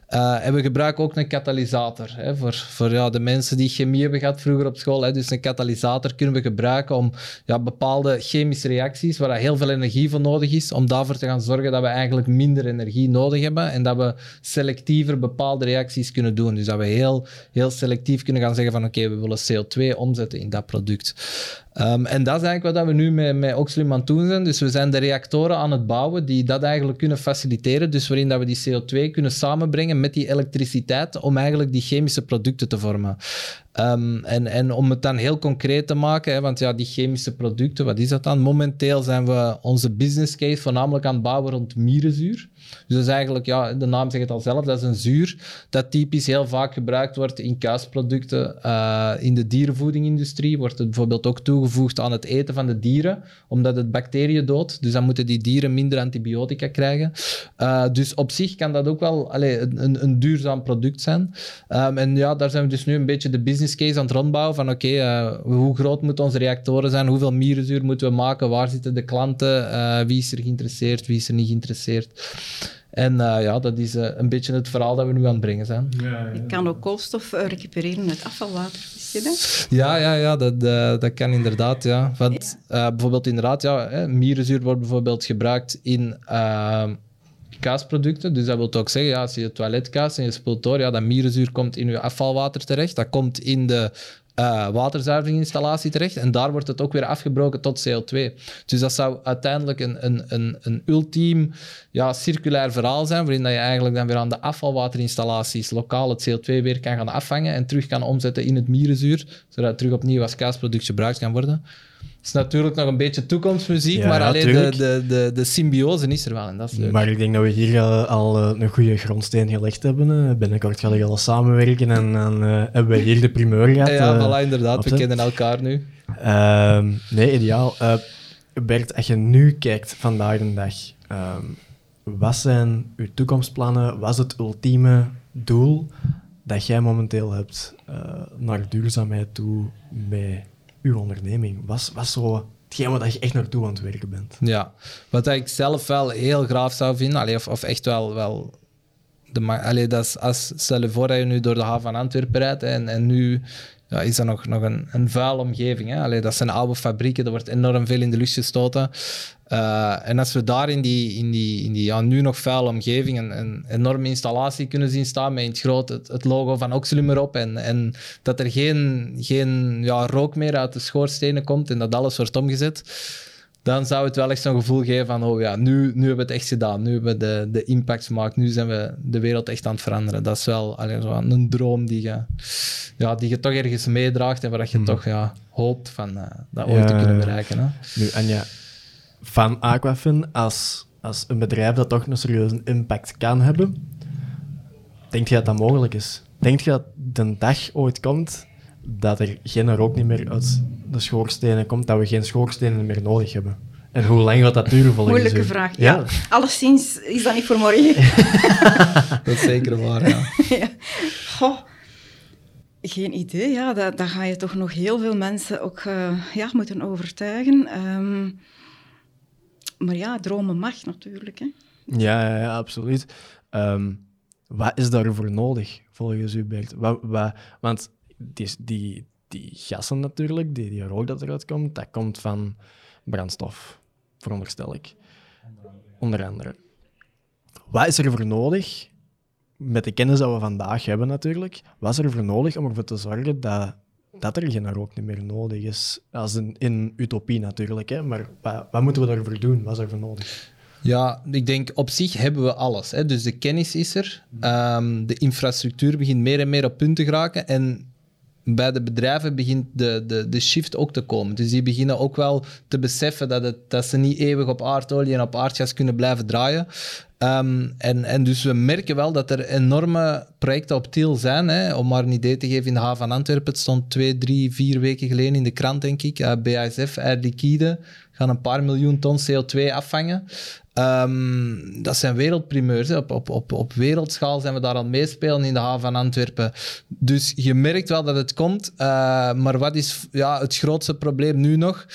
Uh, en we gebruiken ook een katalysator. Hè, voor voor ja, de mensen die chemie hebben gehad vroeger op school. Hè, dus een katalysator kunnen we gebruiken om ja, bepaalde chemische reacties, waar heel veel energie voor nodig is, om daarvoor te gaan zorgen dat we eigenlijk minder energie nodig hebben en dat we selectiever bepaalde reacties kunnen doen. Dus dat we heel, heel selectief kunnen gaan zeggen van oké, we willen CO2 omzetten in dat product. Um, en dat is eigenlijk wat we nu met, met Oxlum aan het doen zijn. Dus we zijn de reactoren aan het bouwen die dat eigenlijk kunnen faciliteren. Dus waarin dat we die CO2 kunnen samenbrengen met die elektriciteit om eigenlijk die chemische producten te vormen. Um, en, en om het dan heel concreet te maken, hè, want ja, die chemische producten, wat is dat dan? Momenteel zijn we onze business case voornamelijk aan het bouwen rond mierenzuur. Dus dat is eigenlijk, ja, de naam zegt het al zelf, dat is een zuur dat typisch heel vaak gebruikt wordt in kuisproducten. Uh, in de dierenvoedingindustrie wordt het bijvoorbeeld ook toegevoegd aan het eten van de dieren, omdat het bacteriën doodt. Dus dan moeten die dieren minder antibiotica krijgen. Uh, dus op zich kan dat ook wel een, een, duurzaam product zijn. Um, en ja, daar zijn we dus nu een beetje de business case aan het rondbouwen van oké, uh, hoe groot moeten onze reactoren zijn, hoeveel mierenzuur moeten we maken, waar zitten de klanten, wie is er geïnteresseerd, wie is er niet geïnteresseerd. En uh, ja, dat is uh, een beetje het verhaal dat we nu aan het brengen zijn. Ja, ja, Je kan ook koolstof uh, recupereren uit afvalwater, Ja, ja, ja dat, dat kan inderdaad. Ja. Want bijvoorbeeld inderdaad, ja, hè, mierenzuur wordt bijvoorbeeld gebruikt in kaasproducten. Dus dat wil ook zeggen, ja, als je toiletkaas en je spoelt door, ja, dat mierenzuur komt in je afvalwater terecht. Dat komt in de uh, terecht. En daar wordt het ook weer afgebroken tot CO2. Dus dat zou uiteindelijk een, een, een, een ultiem ja, circulair verhaal zijn, waarin dat je eigenlijk dan weer aan de afvalwaterinstallaties lokaal het CO2 weer kan gaan afvangen en terug kan omzetten in het mierenzuur, zodat het terug opnieuw als kaasproduct gebruikt kan worden is natuurlijk nog een beetje toekomstmuziek, maar alleen de, de, de, de symbiose is er wel en dat is leuk. Maar ik denk dat we hier uh, al uh, een goede grondsteen gelegd hebben. Uh. Binnenkort gaan we al samenwerken en dan hebben we hier de primeur gehad. Ja, voilà, inderdaad. We kennen elkaar nu. Ehm, nee, ideaal. Bert, als je nu kijkt vandaag de dag, ehm, wat zijn uw toekomstplannen? Wat is het ultieme doel dat jij momenteel hebt naar duurzaamheid toe bij uw onderneming? Was, was zo hetgeen wat je echt naartoe aan het werken bent? Ja, wat ik zelf wel heel graag zou vinden, allee, of, of echt wel, wel de, allee, dat is, als, stel je voor dat je nu door de haven van Antwerpen rijdt en, en nu ja, is dat nog, nog een, een vuile omgeving. Hè? Allee, dat zijn oude fabrieken, er wordt enorm veel in de lucht gestoten. Uh, en als we daar in die, in die, in die ja, nu nog vuile omgeving een, een, enorme installatie kunnen zien staan met in het groot het, het logo van Oxylum erop en, en dat er geen, geen ja, rook meer uit de schoorstenen komt en dat alles wordt omgezet, dan zou het wel echt zo'n gevoel geven van, oh ja, nu, nu hebben we het echt gedaan. Nu hebben we de, de impact gemaakt. Nu zijn we de wereld echt aan het veranderen. Dat is wel allee, zo een droom die je, ja, die je toch ergens meedraagt en waar je hmm. toch ja, hoopt van, uh, dat ooit te kunnen bereiken. Hè. Nu, Anja, van Aquafin als, als een bedrijf dat toch een serieuze impact kan hebben, denk je dat dat mogelijk is? Denk je dat de dag ooit komt dat er geen rook niet meer uit de schoorstenen komt, dat we geen schoorstenen meer nodig hebben? En hoe lang gaat dat duren volgens Moeilijke vraag, ja. ja. Alleszins is dat niet voor morgen. dat is zeker waar, ja. ja. Goh. Geen idee, ja. Daar, ga je toch nog heel veel mensen ook uh, ja, moeten overtuigen. Um, maar ja, dromen mag natuurlijk. Hè. Ja, ja, ja absoluut. Um, wat is daarvoor nodig, volgens u, Bert? Wat, wat, want die, die, die gassen natuurlijk, die, die rook dat eruit komt, dat komt van brandstof, veronderstel ik. Onder andere. Wat is er voor nodig, met de kennis dat we vandaag hebben natuurlijk, wat is er voor nodig om ervoor te zorgen dat dat er geen rook niet meer nodig is. Als in, in utopie natuurlijk, hè. maar wat, wat, moeten we daarvoor doen? Wat is er voor nodig? Ja, ik denk op zich hebben we alles. Hè. Dus de kennis is er, um, de infrastructuur begint meer en meer op punt te geraken en bij de bedrijven begint de, de, de shift ook te komen. Dus die beginnen ook wel te beseffen dat, het, dat ze niet eeuwig op aardolie en op aardgas kunnen blijven draaien. Ehm, en, en dus we merken wel dat er enorme projecten op Tiel zijn. Hè. Om maar een idee te geven, in de haven van Antwerpen, het stond twee, drie, vier weken geleden in de krant, denk ik. Uh, BASF, Air Liquide, gaan een paar miljoen ton CO2 afvangen. Ehm, dat zijn wereldprimeurs. Op, op, op, op wereldschaal zijn we daar het meespelen in de haven van Antwerpen. Dus je merkt wel dat het komt. Uh, maar wat is ja, het grootste probleem nu nog?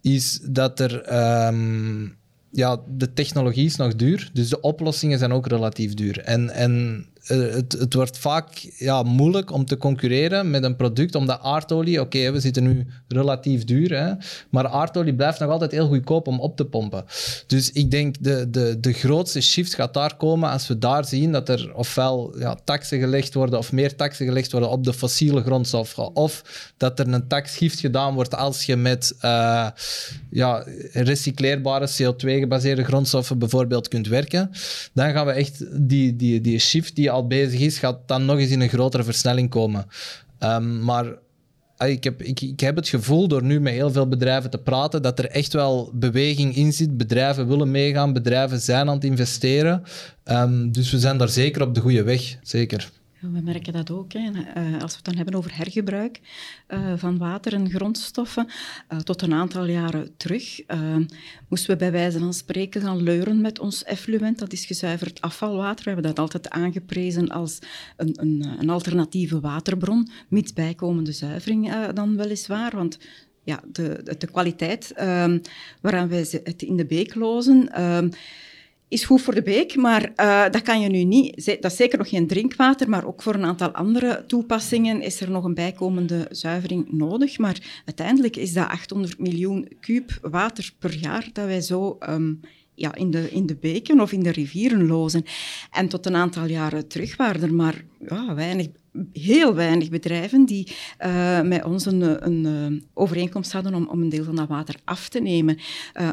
Is dat er... Um, ja, de technologie is nog duur, dus de oplossingen zijn ook relatief duur. En, en het, het, wordt vaak ja, moeilijk om te concurreren met een product, omdat aardolie, oké, we zitten nu relatief duur, hè, maar aardolie blijft nog altijd heel goedkoop om op te pompen. Dus ik denk de, de, de grootste shift gaat daar komen als we daar zien dat er ofwel ja, taxen gelegd worden of meer taxen gelegd worden op de fossiele grondstoffen, of dat er een taxgift gedaan wordt als je met uh, ja, recycleerbare CO2-gebaseerde grondstoffen bijvoorbeeld kunt werken. Dan gaan we echt die, die, die shift die al bezig is, gaat dan nog eens in een grotere versnelling komen. Um, maar ik heb, ik, ik heb het gevoel door nu met heel veel bedrijven te praten dat er echt wel beweging in zit. Bedrijven willen meegaan, bedrijven zijn aan het investeren. Um, dus we zijn daar zeker op de goede weg, zeker. We merken dat ook. Hè. Uh, als we het dan hebben over hergebruik uh, van water en grondstoffen, uh, tot een aantal jaren terug moesten we bij wijze van spreken gaan leuren met ons effluent. Dat is gezuiverd afvalwater. We hebben dat altijd aangeprezen als een, een, een alternatieve waterbron, mits bijkomende zuivering dan weliswaar. Want ja, de, de, de kwaliteit waaraan wij het in de beek lozen is goed voor de beek, maar uh, dat kan je nu niet. Dat is zeker nog geen drinkwater, maar ook voor een aantal andere toepassingen is er nog een bijkomende zuivering nodig. Maar uiteindelijk is dat 800 miljoen kuub water per jaar dat wij zo um, ja, in, de, in de beken of in de rivieren lozen. En tot een aantal jaren terug waren er maar ja, weinig heel weinig bedrijven die uh, met ons een, een uh, overeenkomst hadden om, om, een deel van dat water af te nemen.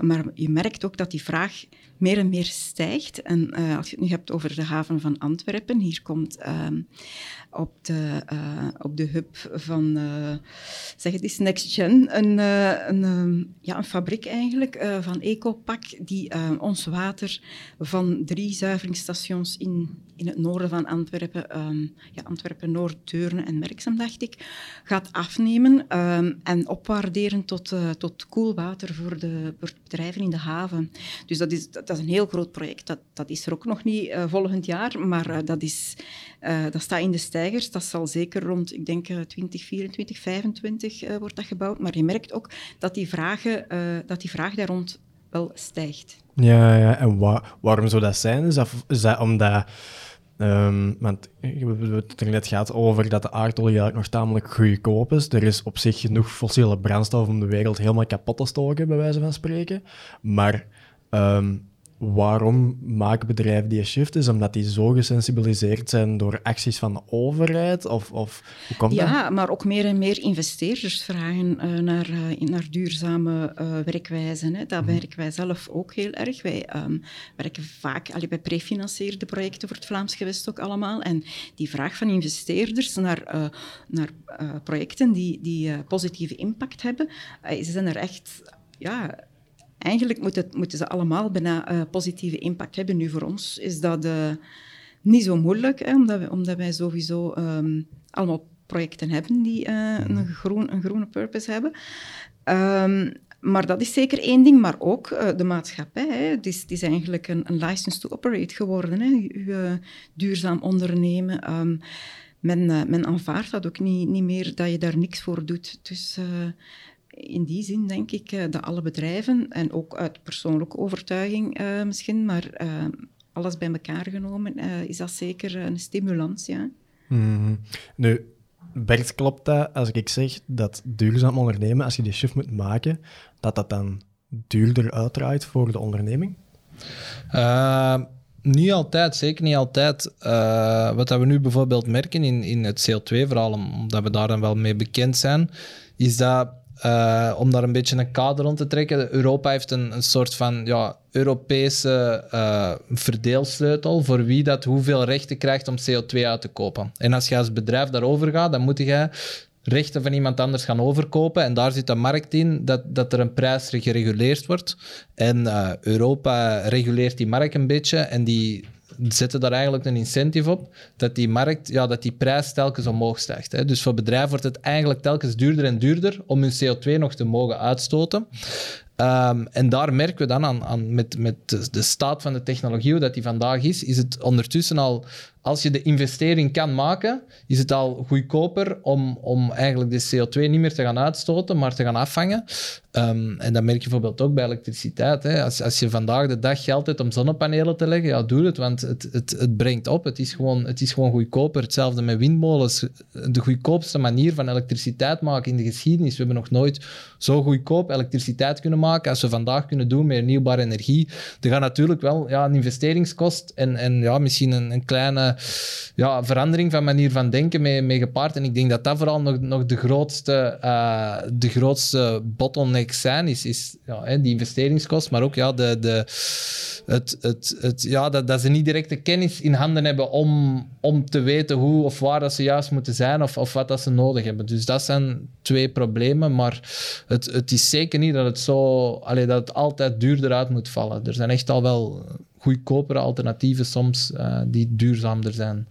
Maar je merkt ook dat die vraag meer en meer stijgt. En als je het nu hebt over de haven van Antwerpen, hier komt ehm, op de, uh, op de hub van, uh, zeg het eens, NextGen, een, uh, een, ja, een fabriek eigenlijk van Ecopak die ons water van drie zuiveringsstations in, in het noorden van Antwerpen, um, ja, Antwerpen, Noord, Deurne en Merksem, dacht ik, gaat afnemen um, en opwaarderen tot, tot koelwater voor de, bedrijven in de haven. Dus dat is, dat, is een heel groot project. Dat, dat is er ook nog niet volgend jaar, maar dat, is, dat staat in de stijl dat zal zeker rond, ik denk, 2024, eh, 2025 uh, wordt dat gebouwd. Maar je merkt ook dat die, vragen, uh, dat die vraag daar rond wel stijgt. Ja, ja. en wa waarom zou dat zijn? Is dat, is dat omdat... Um, want het net gehad over dat de aardolie eigenlijk nog tamelijk goedkoop is. Er is op zich genoeg fossiele brandstof om de wereld helemaal kapot te stoken, bij wijze van spreken. Maar um, waarom maken bedrijven die shift? Is omdat die zo gesensibiliseerd zijn door acties van de overheid? Of, of hoe komt ja, dat? Ja, maar ook meer en meer investeerders vragen uh, naar, uh, naar duurzame uh, werkwijzen. Hè. Dat mm. werken wij zelf ook heel erg. Wij um, werken vaak allee, bij prefinancierde projecten voor het Vlaams gewest ook allemaal. En die vraag van investeerders naar, naar projecten die, die positieve impact hebben, ze zijn er echt... Ja, eigenlijk moet het, moeten ze allemaal bijna uh, positieve impact hebben. Nu voor ons is dat uh, niet zo moeilijk, hè, omdat, we, omdat wij sowieso um, allemaal projecten hebben die uh, een, groen, een groene purpose hebben. Um, maar dat is zeker één ding, maar ook uh, de maatschappij. Hè. Het, is, het is eigenlijk een, een license to operate geworden. Hè. U, duurzaam ondernemen. Um, men, men aanvaardt dat ook niet, niet meer, dat je daar niks voor doet. Dus in die zin denk ik uh, dat alle bedrijven, en ook uit persoonlijke overtuiging uh, misschien, maar uh, alles bij elkaar genomen, is dat zeker een stimulans. Ja. Mm. Nu, Bert, klopt dat als ik zeg dat duurzaam ondernemen, als je die shift moet maken, dat dat dan duurder uitdraait voor de onderneming? Niet altijd, zeker niet altijd. wat we nu bijvoorbeeld merken in, in het CO2-verhaal, omdat we daar dan wel mee bekend zijn, is dat uh, om daar een beetje een kader rond te trekken. Europa heeft een, een soort van ja, Europese uh, verdeelsleutel voor wie dat hoeveel rechten krijgt om CO2 uit te kopen. En als je als bedrijf daarover gaat, dan moet je rechten van iemand anders gaan overkopen. En daar zit de markt in dat, dat er een prijs gereguleerd wordt. En eh, Europa reguleert die markt een beetje en die zetten daar eigenlijk een incentive op dat die markt, ja, dat die prijs telkens omhoog stijgt. Hè. Dus voor bedrijven wordt het eigenlijk telkens duurder en duurder om hun CO2 nog te mogen uitstoten. Ehm, en daar merken we dan aan, aan met, met de, staat van de technologie, hoe dat die vandaag is, is het ondertussen al als je de investering kan maken, is het al goedkoper om, om eigenlijk de CO2 niet meer te gaan uitstoten, maar te gaan afvangen. Ehm, en dat merk je bijvoorbeeld ook bij elektriciteit. Hè. Als, als je vandaag de dag geld hebt om zonnepanelen te leggen, ja, doe het, want het, het, het brengt op. Het is, gewoon, het is gewoon goedkoper. Hetzelfde met windmolens. De goedkoopste manier van elektriciteit maken in de geschiedenis. We hebben nog nooit zo goedkoop elektriciteit kunnen maken als we vandaag kunnen doen met hernieuwbare energie. Er gaat natuurlijk wel ja, een investeringskost en, en ja, misschien een, een kleine ja, verandering van manier van denken mee, mee gepaard. En ik denk dat dat vooral nog, nog de, grootste, uh, de grootste bottleneck zijn, is, is ja, die investeringskost, maar ook ja, de, de, het, het, het, ja, dat, dat ze niet direct de kennis in handen hebben om, om te weten hoe of waar dat ze juist moeten zijn of, of wat dat ze nodig hebben. Dus dat zijn twee problemen, maar het, het is zeker niet dat het, zo, allee, dat het altijd duurder uit moet vallen. Er zijn echt al wel goedkopere alternatieven soms uh, die duurzamer zijn.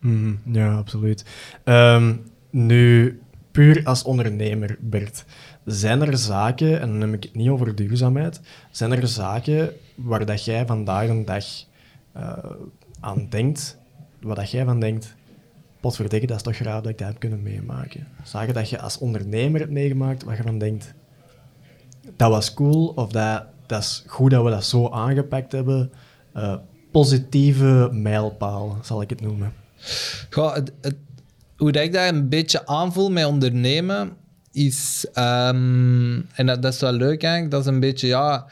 Mm, ja, absoluut. Um, nu, puur als ondernemer, Bert, zijn er zaken, en dan neem ik het niet over duurzaamheid, zijn er zaken waar dat jij vandaag een dag uh, aan denkt, waar dat jij van denkt, potverdikke, dat is toch graag dat ik dat heb kunnen meemaken. Zaken dat je als ondernemer hebt meegemaakt, waar je van denkt, dat was cool, of dat, dat is goed dat we dat zo aangepakt hebben, uh, positieve mijlpaal, zal ik het noemen? Goh, het, hoe dat ik dat een beetje aanvoel met ondernemen, is... Um, en dat, dat, is wel leuk eigenlijk, dat is een beetje, ja...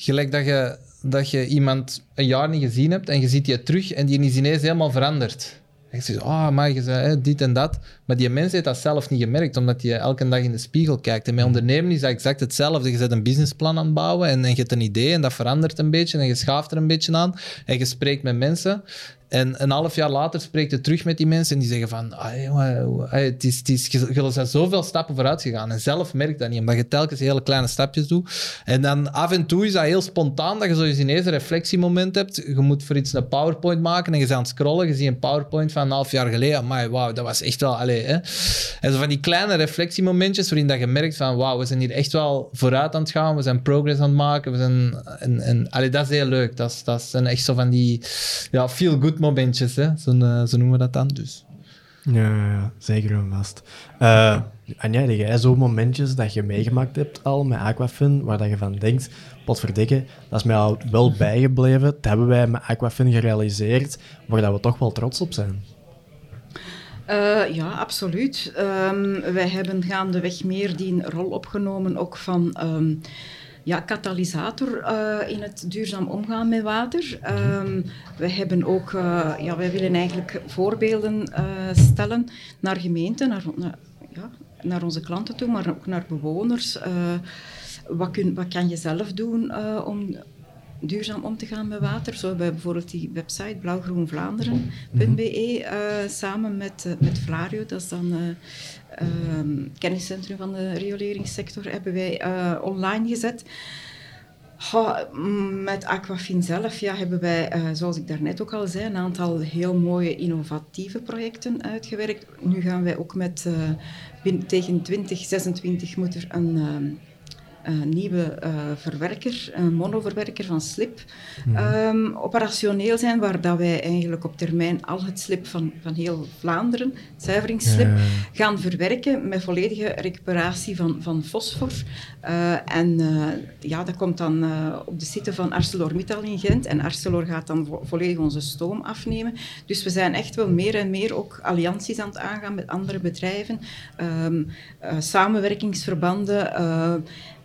Gelijk dat je, dat je iemand een jaar niet gezien hebt en je ziet je terug en die is ineens helemaal veranderd. En je zegt, oh, maar je zei dit en dat. Maar die mens heeft dat zelf niet gemerkt, omdat je elke dag in de spiegel kijkt. En met ondernemen is dat exact hetzelfde. Je zet een businessplan aan het bouwen en, en je hebt een idee en dat verandert een beetje en je schaaft er een beetje aan. En je spreekt met mensen. En een half jaar later spreekt je terug met die mensen en die zeggen van, het is, het is, zijn zoveel stappen vooruit gegaan. En zelf merkt dat niet, omdat je telkens hele kleine stapjes doet. En dan af en toe is dat heel spontaan, dat je zo eens ineens een reflectiemoment hebt. Je moet voor iets een PowerPoint maken en je bent aan het scrollen, je ziet een PowerPoint van een half jaar geleden. Maar wauw, dat was echt wel, allee, hè. En zo van die kleine reflectiemomentjes waarin dat je merkt van, wauw, we zijn hier echt wel vooruit aan het gaan, we zijn progress aan het maken, we zijn, en, dat is heel leuk. Dat, is, dat zijn echt zo van die, ja, feel good momentjes, hè? Zo, uh, zo noemen we dat dan. Dus. Ja, ja zeker en vast. Uh, Anja, heb jij zo momentjes dat je meegemaakt hebt al met Aquafin, waar dat je van denkt, potverdikke, dat is mij al wel bijgebleven, dat hebben wij met Aquafin gerealiseerd, waar dat we toch wel trots op zijn? Uh, ja, absoluut. Um, wij hebben gaandeweg meer die rol opgenomen, ook van... Um, ja, katalysator uh, in het duurzaam omgaan met water. Um, we hebben ook, uh, ja, wij willen eigenlijk voorbeelden uh, stellen naar gemeenten, naar, naar, ja, naar onze klanten toe, maar ook naar bewoners. wat, kun, wat kan je zelf doen om duurzaam om te gaan met water. Zo hebben we bijvoorbeeld die website blauwgroenvlaanderen.be uh, samen met, met Vlario, dat is dan uh, kenniscentrum van de rioleringssector, hebben wij uh, online gezet. met Aquafin zelf ja, hebben wij, uh, zoals ik daarnet ook al zei, een aantal heel mooie innovatieve projecten uitgewerkt. Nu gaan wij ook met, uh, tegen 2026 moet er een ehm, een nieuwe uh, verwerker, een monoverwerker van slip, um, operationeel zijn, waar dat wij eigenlijk op termijn al het slip van, van heel Vlaanderen, zuiveringsslip, gaan verwerken met volledige recuperatie van, van fosfor. Uh, en ja, dat komt dan op de site van ArcelorMittal in Gent en Arcelor gaat dan vo volledig onze stoom afnemen. Dus we zijn echt wel meer en meer ook allianties aan het aangaan met andere bedrijven, um, samenwerkingsverbanden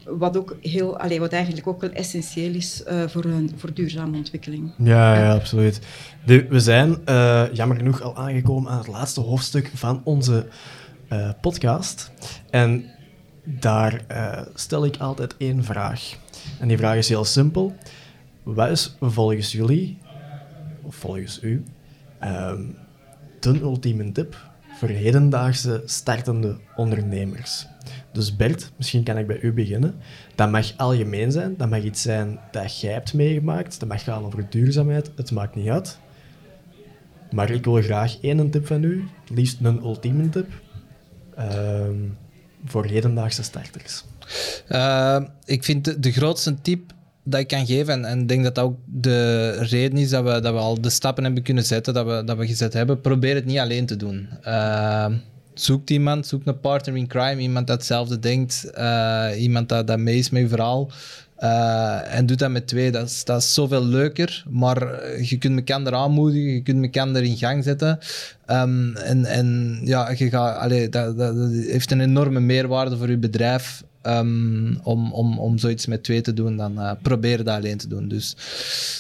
wat, ook heel, allee, wat eigenlijk ook wel essentieel is uh, voor, een, voor duurzame ontwikkeling. Ja, ja absoluut. We zijn uh, jammer genoeg al aangekomen aan het laatste hoofdstuk van onze uh, podcast. En daar stel ik altijd één vraag. En die vraag is heel simpel. Wat is volgens jullie, of volgens u, um, de ultieme tip voor hedendaagse startende ondernemers. Dus Bert, misschien kan ik bij u beginnen. Dat mag algemeen zijn, dat mag iets zijn dat jij hebt meegemaakt, dat mag gaan over duurzaamheid, het maakt niet uit. Maar ik wil graag één tip van u, liefst een ultieme tip, ehm, voor hedendaagse starters. Uh, ik vind de, grootste tip dat ik kan geven, en ik denk dat dat ook de reden is dat we, dat we al de stappen hebben kunnen zetten, dat we, dat we gezet hebben, probeer het niet alleen te doen. Uh, zoek iemand, zoek een partner in crime, iemand dat hetzelfde denkt, uh, iemand dat, dat mee is met je verhaal. Uh, en doe dat met twee. Dat is, dat is zoveel leuker. Maar je kunt elkaar aanmoedigen, je kunt elkaar in gang zetten. Um, en, en ja, je gaat, allee, dat, dat, dat, heeft een enorme meerwaarde voor je bedrijf. Um, om, om, om zoiets met twee te doen, dan uh, probeer dat alleen te doen. Dus,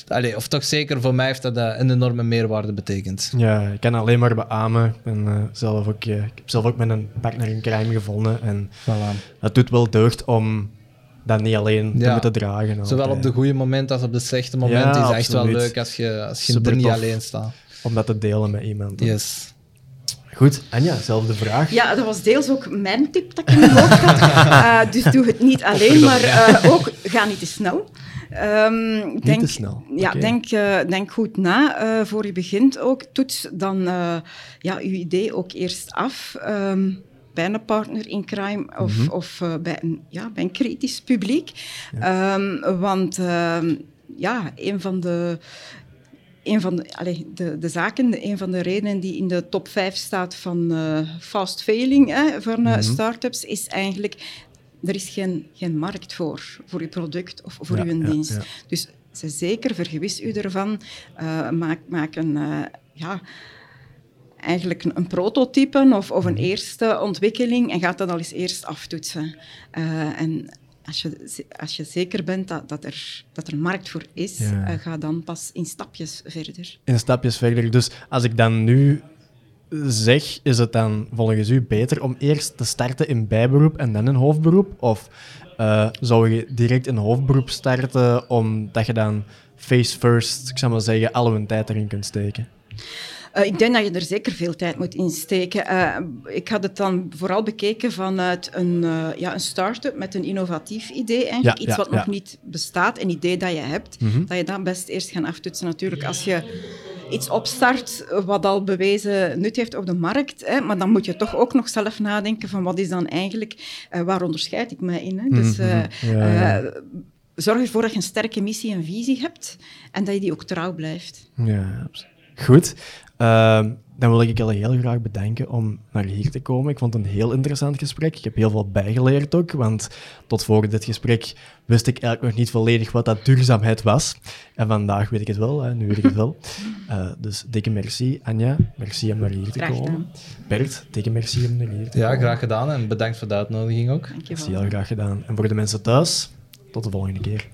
allee, of toch zeker voor mij heeft dat uh, een enorme meerwaarde betekend. Ja, ik kan alleen maar beamen. Ik, ben, uh, zelf ook, ik heb zelf ook met een partner in crime gevonden. En voilà. dat doet wel deugd om dat niet alleen ja. te moeten dragen. Zowel op de goede momenten als op de slechte momenten ja, is het echt wel leuk als je, als je er niet alleen staat. Om dat te delen met iemand. Yes. Goed, Anja, zelfde vraag. Ja, dat was deels ook mijn tip dat ik in mijn hoofd had. Uh, dus doe het niet alleen, maar uh, ook ga niet te snel. Um, niet denk, te snel. Ja, okay. denk, uh, denk goed na voor je begint ook. Toets dan ja, je idee ook eerst af. Um, bij een partner in crime of, mm -hmm. of bij, een, ja, bij een kritisch publiek. Ja. Um, want ja, een van de. Een van de, allez, de, de zaken, een van de redenen die in de top 5 staat van uh, fast failing hè, voor mm -hmm. start-ups, is eigenlijk er is geen, geen markt voor, voor je product of voor ja, je dienst. Ja. Dus zeker vergewis u ervan. Uh, maak, maak een, uh, ja, eigenlijk een, een prototype of, of een eerste ontwikkeling en gaat dat al eens eerst aftoetsen. Uh, en als je, als je zeker bent dat, dat, er, dat er markt voor is, ja. uh, ga dan pas in stapjes verder. In stapjes verder. Dus als ik dan nu zeg, is het dan volgens u beter om eerst te starten in bijberoep en dan in hoofdberoep? Of uh, zou je direct in hoofdberoep starten omdat je dan face first, ik zou maar zeggen, al hun tijd erin kunt steken? Uh, ik denk dat je er zeker veel tijd moet insteken. Uh, ik had het dan vooral bekeken vanuit een, uh, ja, een start-up met een innovatief idee. Eigenlijk. Ja, Iets wat nog niet bestaat, een idee dat je hebt. Mm -hmm. Dat je dat best eerst gaan aftoetsen. Natuurlijk, als je iets opstart wat al bewezen nut heeft op de markt, hè, maar dan moet je toch ook nog zelf nadenken van wat is dan eigenlijk, waar onderscheid ik mij in? Hè? Dus, mm -hmm. zorg ervoor dat je een sterke missie en visie hebt en dat je die ook trouw blijft. Ja, absoluut. Goed. Uh, dan wil ik jullie heel graag bedanken om naar hier te komen. Ik vond het een heel interessant gesprek. Ik heb heel veel bijgeleerd ook, want tot voor dit gesprek wist ik eigenlijk nog niet volledig wat dat duurzaamheid was. En vandaag weet ik het wel, hè, nu weet ik het wel. Uh, dus dikke merci, Anja. Merci om naar hier te graag komen. Bert, dikke merci om naar hier te ja, komen. Ja, graag gedaan en bedankt voor de uitnodiging ook. Dankjewel. Merci, heel graag gedaan. En voor de mensen thuis, tot de volgende keer.